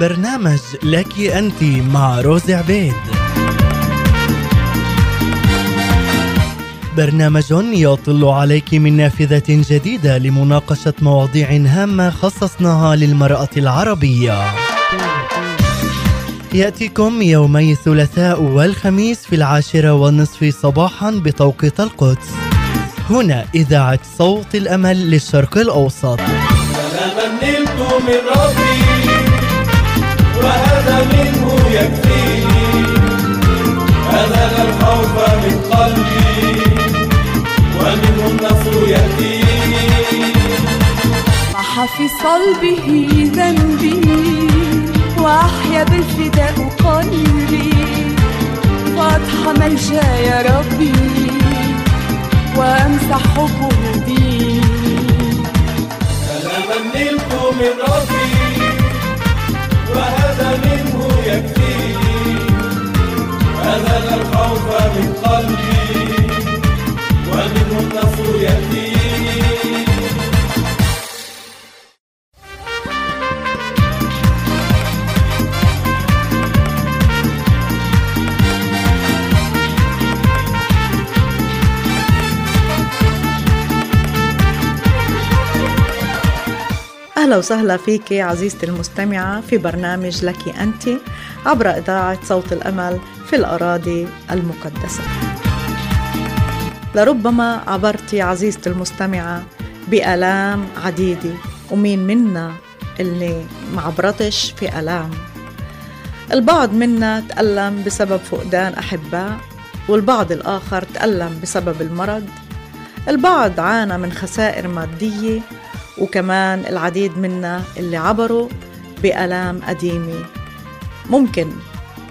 برنامج لك أنت مع روز عبيد. برنامج يطل عليك من نافذة جديدة لمناقشة مواضيع هامة خصصناها للمرأة العربية. يأتيكم يومي الثلاثاء والخميس في العاشرة والنصف صباحا بتوقيت القدس. هنا إذاعة صوت الأمل للشرق الأوسط. نلت من ربي. وهذا منه يكفيني أذهب الخوف من قلبي. ومنه النصر يأتيني محى في صلبه ذنبي وأحيا بالفداء قلبي. فاضحى ملجأ يا ربي وأمسح حبه ديني. سلاما نلت من ربي. أذهب الخوف من قلبي. ومنه النصر يأتيني أهلا وسهلا فيك عزيزتي المستمعة في برنامج لك أنت عبر إذاعة صوت الأمل في الأراضي المقدسة. لربما عبرت عزيزتي المستمعة بآلام عديدة ومين منا اللي معبرتش في آلام؟ البعض منا تألم بسبب فقدان أحباء والبعض الآخر تألم بسبب المرض. البعض عانى من خسائر مادية وكمان العديد منا اللي عبروا بآلام قديمة. ممكن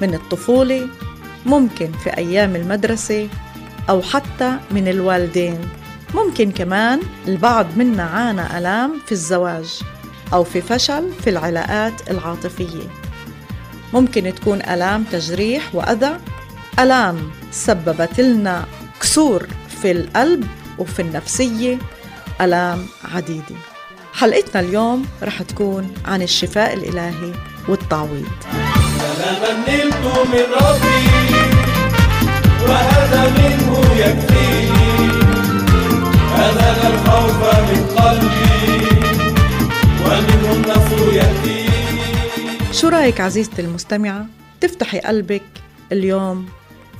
من الطفولة ممكن في أيام المدرسة أو حتى من الوالدين. ممكن كمان البعض منا عانى ألام في الزواج أو في فشل في العلاقات العاطفية. ممكن تكون ألام تجريح وأذى. ألام سببت لنا كسور في القلب وفي النفسية. ألام عديدة. حلقتنا اليوم رح تكون عن الشفاء الإلهي والتعويض. سلاما نلت من ربي وهذا منه يكفيني أذهب الخوف من قلبي ومنه النصر يأتيني شو رأيك عزيزتي المستمعة؟ تفتحي قلبك اليوم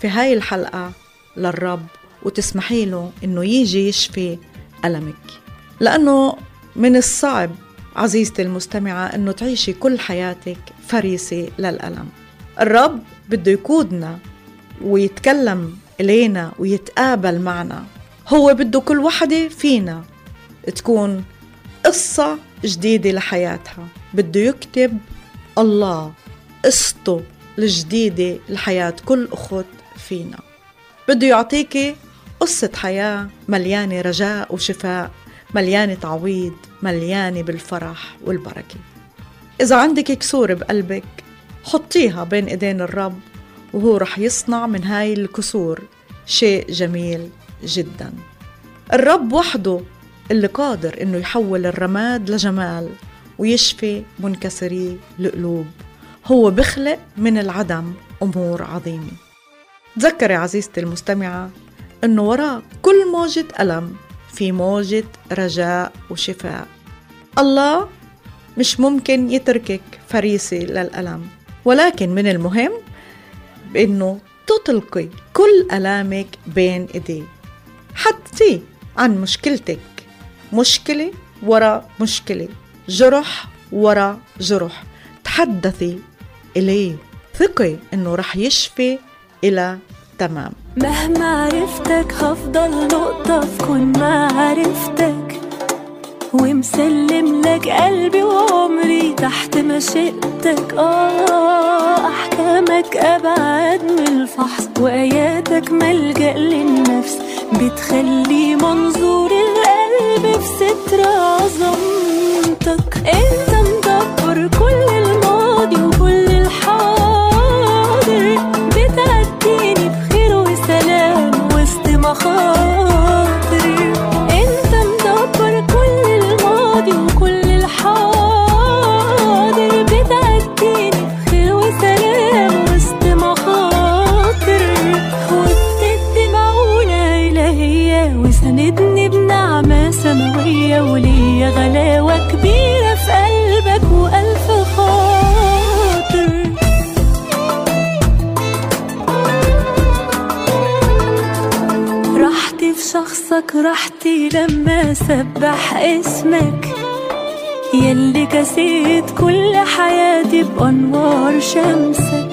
في هاي الحلقة للرب وتسمحي له إنه يجي يشفي ألمك. لأنه من الصعب عزيزتي المستمعة إنه تعيشي كل حياتك فريسة للألم. الرب بده يقودنا ويتكلم إلينا ويتقابل معنا. هو بده كل وحدة فينا تكون قصة جديدة لحياتها. بده يكتب الله قصته الجديدة لحياة كل أخت فينا. بده يعطيكي قصة حياة مليانة رجاء وشفاء. مليانة تعويض مليانة بالفرح والبركة. إذا عندك كسور بقلبك حطيها بين إيدين الرب وهو رح يصنع من هاي الكسور شيء جميل جدا. الرب وحده اللي قادر إنه يحول الرماد لجمال ويشفي منكسري القلوب. هو بخلق من العدم أمور عظيمة. تذكري عزيزتي المستمعة إنه وراء كل موجة ألم في موجة رجاء وشفاء. الله مش ممكن يتركك فريسة للألم. ولكن من المهم بأنه تطلقي كل ألامك بين إيديه. حدثي عن مشكلتك. مشكلة ورا مشكلة. جرح ورا جرح. تحدثي إليه. ثقي إنه رح يشفي إلى تمام. مهما عرفتك هفضل نقطة في كون ما عرفتك ومسلم لك قلبي وعمري تحت مشيئتك آه أحكامك أبعد من الفحص وآياتك ملجأ للنفس. بتخلي منظور القلب في ستر عظمتك انت مدبر كل سبح اسمك. يلي كسيت كل حياتي بأنوار شمسك.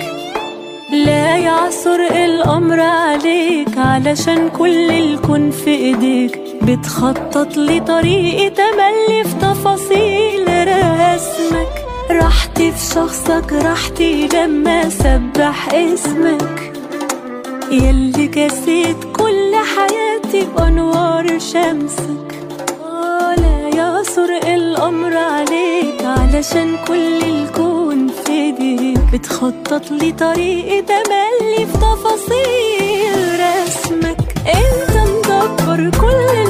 لا يعصر الأمر عليك علشان كل الكون في إيديك. بتخطط لي طريقي تملي في تفاصيل رسمك. راحتي في شخصك راحتي لما سبح اسمك. يلي كسيت كل حياتي بأنوار شمسك. يعصر الأمر عليك علشان كل الكون في إيديك. بتخطط لي طريقي تملي في تفاصيل رسمك. أنت مدبر كل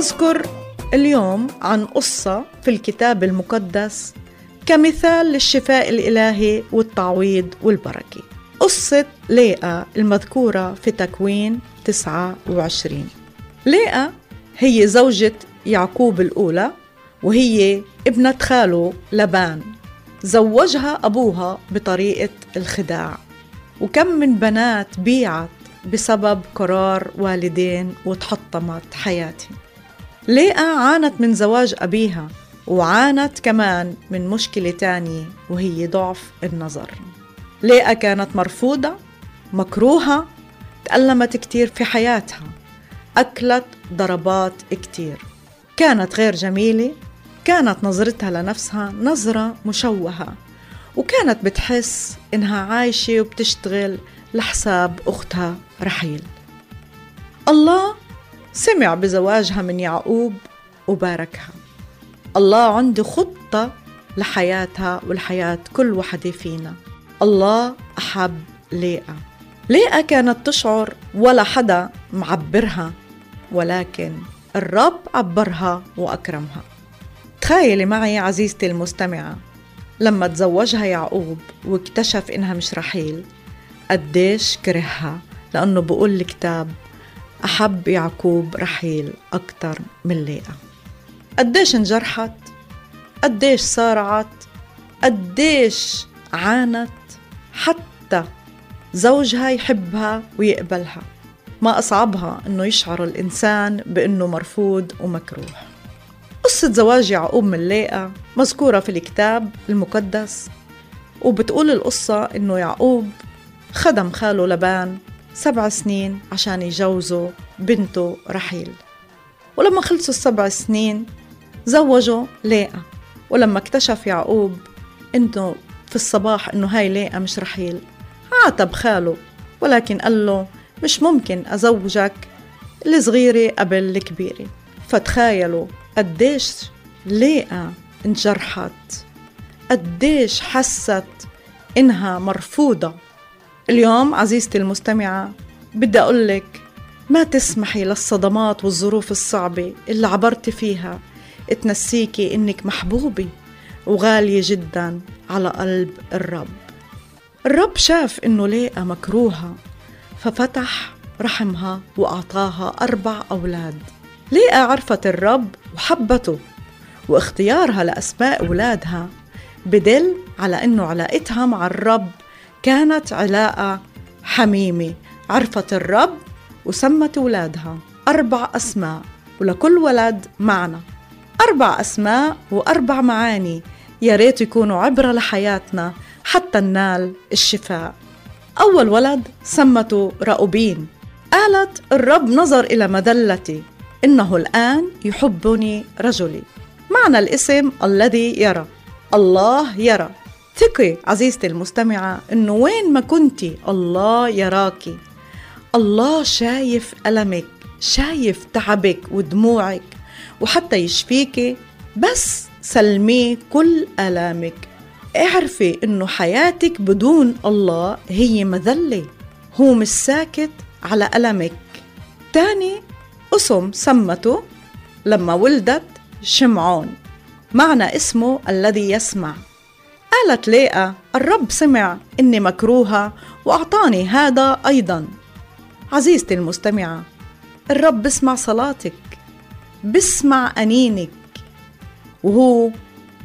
أذكر اليوم عن قصة في الكتاب المقدس كمثال للشفاء الإلهي والتعويض والبركة. قصة ليئة المذكورة في تكوين 29 ليئة هي زوجة يعقوب الأولى وهي ابنة خاله لبان. زوجها أبوها بطريقة الخداع. وكم من بنات بيعت بسبب قرار والدين وتحطمت حياتهم. ليئة عانت من زواج أبيها وعانت كمان من مشكلة تانية وهي ضعف النظر. ليئة كانت مرفوضة مكروهة تألمت كتير في حياتها أكلت ضربات كتير. كانت غير جميلة كانت نظرتها لنفسها نظرة مشوهة وكانت بتحس إنها عايشة وبتشتغل لحساب أختها رحيل. الله سمع بزواجها من يعقوب وباركها. الله عنده خطة لحياتها ولحياة كل وحدة فينا. الله أحب ليئة. ليئة كانت تشعر ولا حدا معبرها ولكن الرب عبرها وأكرمها. تخيلي معي عزيزتي المستمعة لما تزوجها يعقوب واكتشف إنها مش رحيل قديش كرهها لأنه بقول الكتاب أحب يعقوب رحيل أكتر من ليئة. قديش انجرحت؟ قديش صارعت؟ قديش عانت؟ حتى زوجها يحبها ويقبلها. ما أصعبها إنه يشعر الإنسان بإنه مرفوض ومكروه. قصة زواج يعقوب من ليئة مذكورة في الكتاب المقدس وبتقول القصة إنه يعقوب خدم خاله لبان سبع سنين عشان يجوزوا بنته رحيل. ولما خلصوا السبع سنين زوجوا ليئة. ولما اكتشف يعقوب إنه في الصباح إنه هاي ليئة مش رحيل عاتب خاله ولكن قال له مش ممكن أزوجك الصغيرة قبل الكبيرة. فتخيلوا قديش ليئة انجرحت قديش حست إنها مرفوضة. اليوم عزيزتي المستمعة بدي أقول لك ما تسمحي للصدمات والظروف الصعبة اللي عبرتي فيها. تنسيكي إنك محبوبة وغالية جدا على قلب الرب. الرب شاف إنه ليئة مكروهة ففتح رحمها وأعطاها أربع أولاد. ليئة عرفت الرب وحبته واختيارها لأسماء أولادها. بدل على أنه علاقتها مع الرب كانت علاقة حميمة عرفت الرب وسمت أولادها أربع أسماء ولكل ولد معنى. أربع أسماء وأربع معاني يا ريت يكونوا عبرة لحياتنا حتى ننال الشفاء. أول ولد سمته رأوبين قالت الرب نظر إلى مذلتي. إنه الآن يحبني رجلي. معنى الاسم الذي يرى. الله يرى. ثقي عزيزتي المستمعة إنه وين ما كنتي الله يراكي الله شايف ألمك شايف تعبك ودموعك وحتى يشفيكي بس سلميه كل آلامك. اعرفي إنه حياتك بدون الله هي مذلة هو مش ساكت على ألمك. تاني أسم سمته لما ولدت شمعون معنى اسمه الذي يسمع. قالت ليئة الرب سمع إني مكروهة وأعطاني هذا أيضا. عزيزتي المستمعة الرب بسمع صلاتك بسمع أنينك وهو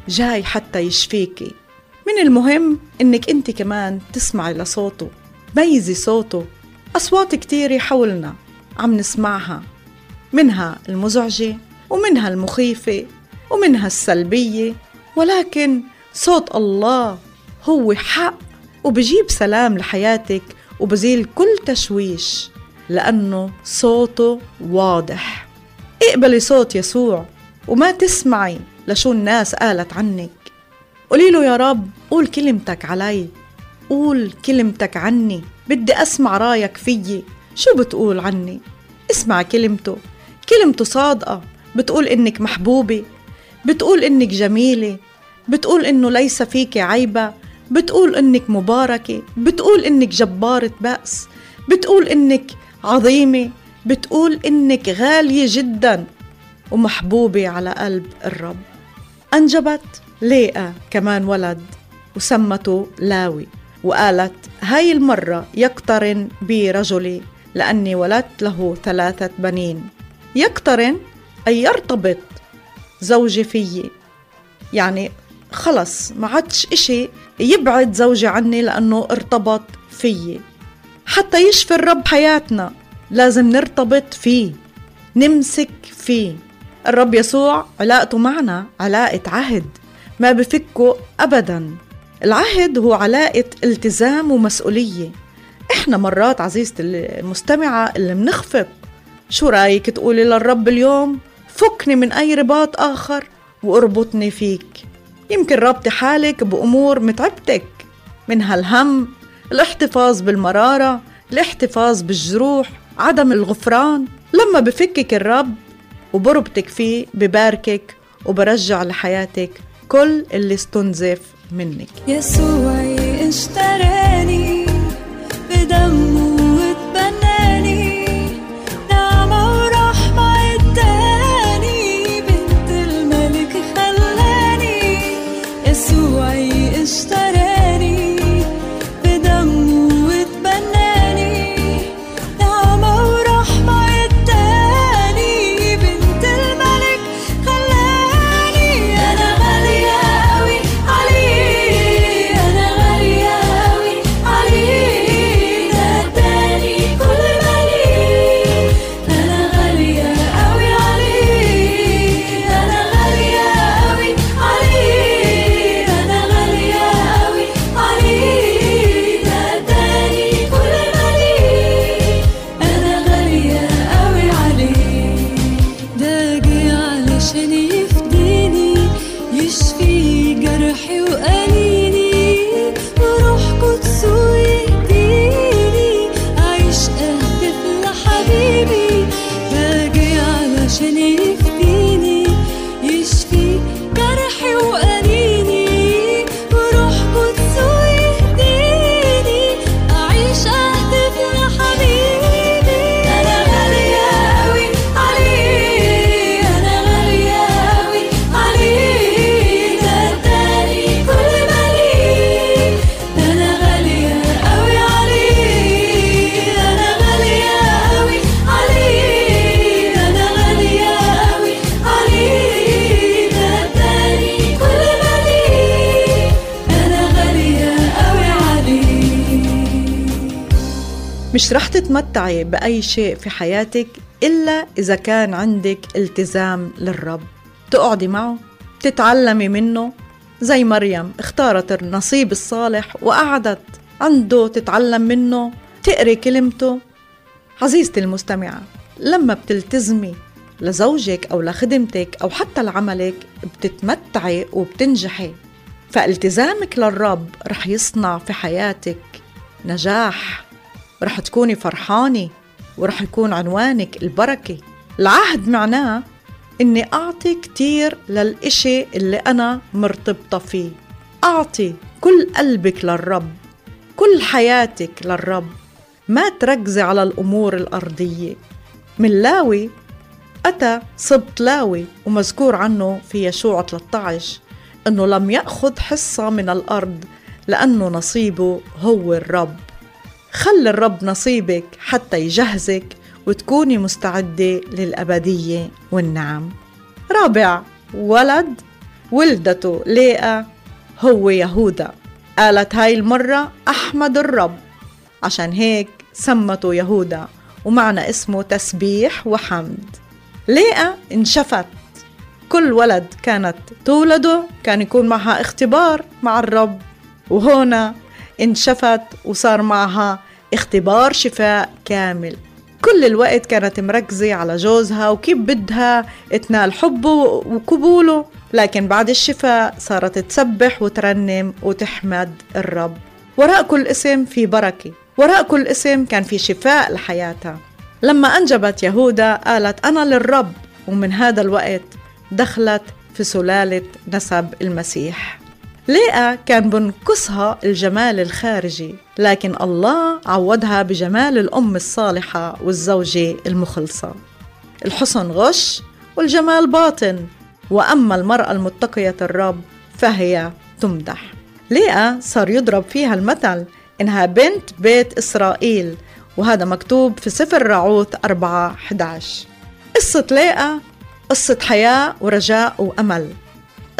جاي حتى يشفيكي من المهم إنك أنت كمان تسمعي لصوته ميزي صوته أصوات كتيرة حولنا عم نسمعها منها المزعجة ومنها المخيفة ومنها السلبية ولكن صوت الله هو حق وبجيب سلام لحياتك وبزيل كل تشويش لأنه صوته واضح. اقبلي صوت يسوع وما تسمعي لشو الناس قالت عنك. قولي له يا رب قول كلمتك علي قول كلمتك عني بدي أسمع رايك فيي. شو بتقول عني؟ اسمع كلمته. كلمته صادقة بتقول إنك محبوبة بتقول إنك جميلة بتقول إنه ليس فيك عيبة بتقول إنك مباركة بتقول إنك جبارة بأس بتقول إنك عظيمة بتقول إنك غالية جدا ومحبوبة على قلب الرب. أنجبت ليئة كمان ولد وسمته لاوي وقالت هاي المرة يقترن بي رجلي لأني ولدت له ثلاثة بنين. يقترن أي يرتبط زوجي فيي. يعني خلص ما عادش إشي يبعد زوجي عني لأنه ارتبط فيي. حتى يشفي الرب حياتنا لازم نرتبط فيه نمسك فيه. الرب يسوع علاقته معنا علاقة عهد ما بفكه أبدا. العهد هو علاقة التزام ومسؤولية. إحنا مرات عزيزتي المستمعة اللي منخفق شو رأيك تقولي للرب اليوم؟ فكني من أي رباط آخر وأربطني فيك. يمكن ربطي حالك بأمور متعبتك منها الهم الاحتفاظ بالمرارة الاحتفاظ بالجروح عدم الغفران. لما بفكك الرب وبربطك فيه بباركك وبرجع لحياتك كل اللي استنزف منك. يسوعي اشتراني بدمه مش رح تتمتعي بأي شيء في حياتك إلا إذا كان عندك التزام للرب. تقعدي معه تتعلمي منه. زي مريم اختارت النصيب الصالح وقعدت عنده تتعلم منه تقري كلمته. عزيزتي المستمعة لما بتلتزمي لزوجك أو لخدمتك أو حتى لعملك بتتمتعي وبتنجحي. فالتزامك للرب رح يصنع في حياتك نجاح. رح تكوني فرحانة ورح يكون عنوانك البركة. العهد معناه إني أعطي كتير للإشي اللي أنا مرتبطة فيه. أعطي كل قلبك للرب كل حياتك للرب. ما تركزي على الأمور الأرضية. من لاوي أتى سبط لاوي ومذكور عنه في يشوع 13 أنه لم يأخذ حصة من الأرض لأنه نصيبه هو الرب. خلي الرب نصيبك حتى يجهزك وتكوني مستعدة للأبدية والنعم. رابع ولد. ولدته ليئة هو يهودا قالت هاي المرة أحمد الرب. عشان هيك سمته يهودا ومعنى اسمه تسبيح وحمد. ليئة انشفت. كل ولد كانت تولده كان يكون معها اختبار مع الرب. وهنا انشفت وصار معها اختبار شفاء كامل. كل الوقت كانت مركزة على جوزها وكيف بدها تنال حبه وقبوله لكن بعد الشفاء صارت تسبح وترنم وتحمد الرب. وراء كل اسم في بركة وراء كل اسم كان في شفاء لحياتها. لما أنجبت يهودا قالت أنا للرب ومن هذا الوقت دخلت في سلالة نسب المسيح. ليئة كان بنقصها الجمال الخارجي لكن الله عوضها بجمال الأم الصالحة والزوجة المخلصة. الحسن غش والجمال باطن وأما المرأة المتقية الرب فهي تمدح. ليئة صار يضرب فيها المثل إنها بنت بيت إسرائيل وهذا مكتوب في سفر رعوث 4 11 قصة ليئة قصة حياة ورجاء وأمل.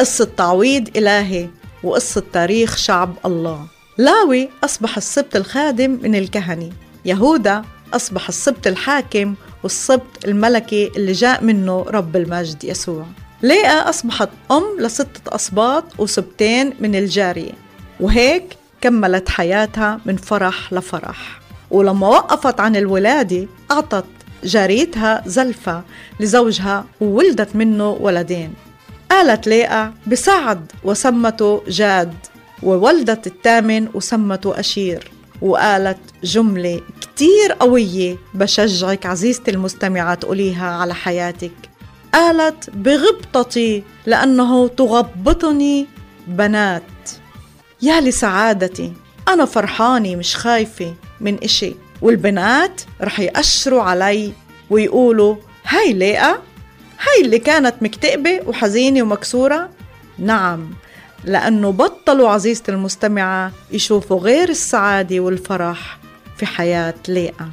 قصة تعويض إلهي. وقصة تاريخ شعب الله. لاوي أصبح السبط الخادم من الكهنة. يهودا أصبح السبط الحاكم والسبط الملكي اللي جاء منه رب المجد يسوع. ليئة أصبحت أم لستة أصباط وسبتين من الجارية. وهيك كملت حياتها من فرح لفرح. ولما وقفت عن الولادة أعطت جاريتها زلفة لزوجها وولدت منه ولدين. قالت ليئة بسعد وسمته جاد وولدت الثامن وسمته أشير. وقالت جملة كتير قوية بشجعك عزيزتي المستمعة تقوليها على حياتك. قالت بغبطتي لأنه تغبطني بنات. يا لسعادتي أنا فرحانة مش خايفة من إشي والبنات رح يأشروا علي ويقولوا هاي ليئة هاي اللي كانت مكتئبة وحزينة ومكسورة؟ نعم لأنه بطلوا عزيزتي المستمعة يشوفوا غير السعادة والفرح في حياة ليئة.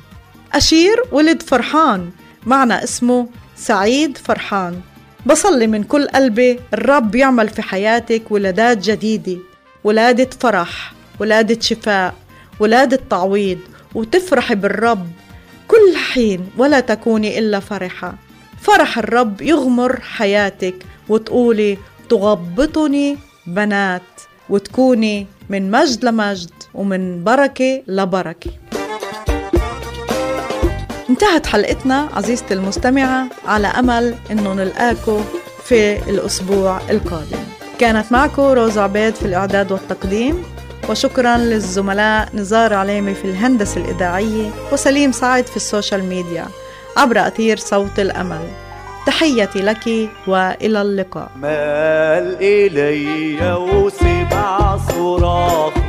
أشير ولد فرحان معنى اسمه سعيد فرحان. بصلي من كل قلبي الرب يعمل في حياتك ولادات جديدة. ولادة فرح ولادة شفاء ولادة تعويض. وتفرحي بالرب كل حين ولا تكوني إلا فرحة. فرح الرب يغمر حياتك وتقولي تغبطني بنات وتكوني من مجد لمجد ومن بركة لبركة. انتهت حلقتنا عزيزتي المستمعة على أمل أنه نلقاكم في الأسبوع القادم. كانت معكم روز عبيد في الإعداد والتقديم وشكرا للزملاء نزار عليمي في الهندسة الإذاعية وسليم سعد في ال social media. عبر أثير صوت الأمل. تحيتي لك وإلى اللقاء. مال إلي وسمع صراخي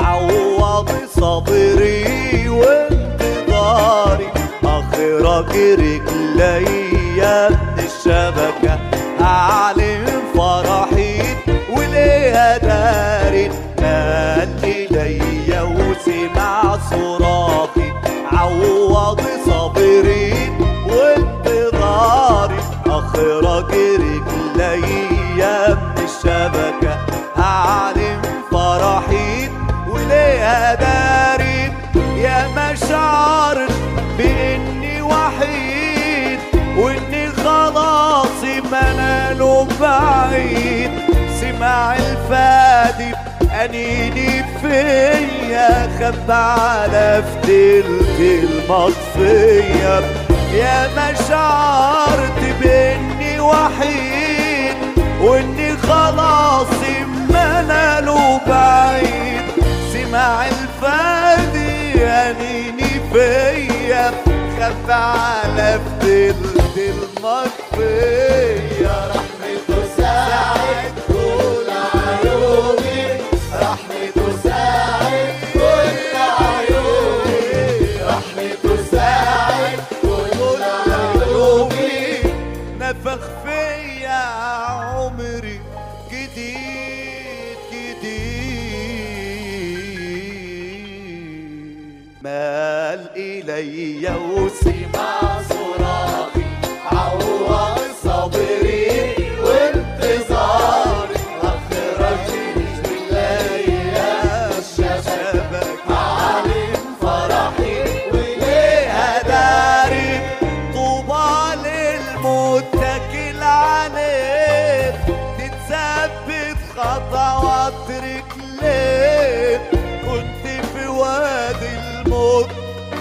عوض صبري وانتظاري. أخرج رجليا من الشبكة أعلن فرحي وليها داري مال إلي وسمع صراخي عوض صبري. وانتظاري أخرج رجليا من الشبكة أعلن فرحي وليها داري يا مشاعر بإني وحيد وإني خلاص مناله بعيد. سمع الفادي أنيني فيا خب على فتلتي المطفية. يا ما شعرت بإني وحيد وإني خلاص ما ناله بعيد سمع الفادي يانيني فيا خف على فضلت المطفية. إلي وسمع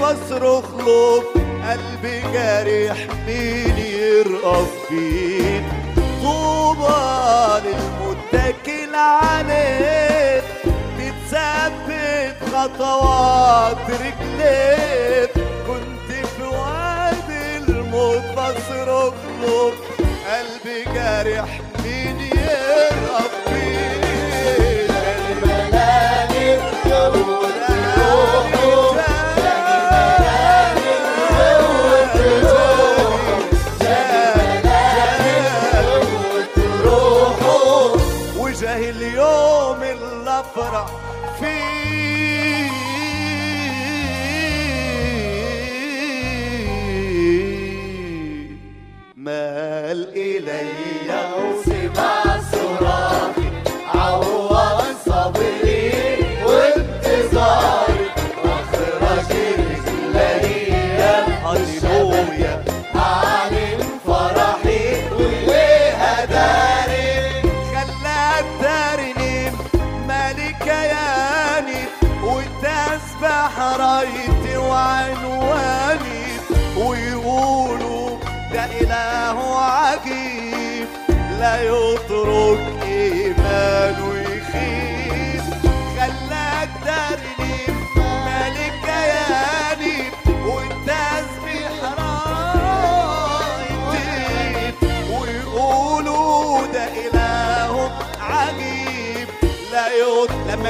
بصرخ له قلبي جارح مين يرقص فيه طوبى للمتكل عليه تتثبت خطوات رجليه كنت في وادي الموت بصرخ له قلبي جارح مين يرقص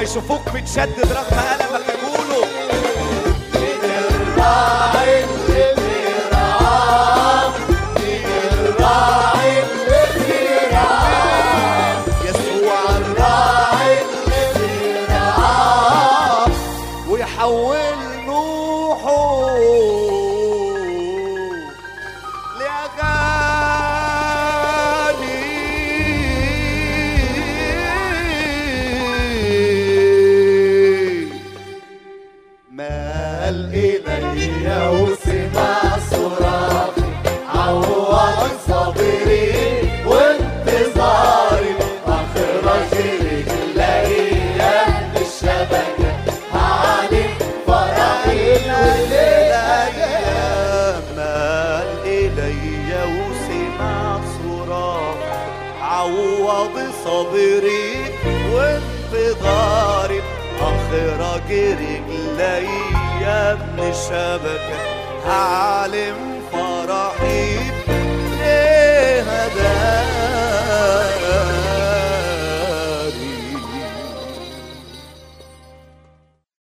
يشوفوك متشدد رغم ألمك يقولوا. مال إلي وسمع صراخي عوض صبري وانتظاري. أخرج رجلي الشبكة علي فرحي والأيام مال إلي وسمع صراخي عوض صبري وانتظاري. أخرج رجلي من الشبكة هعلم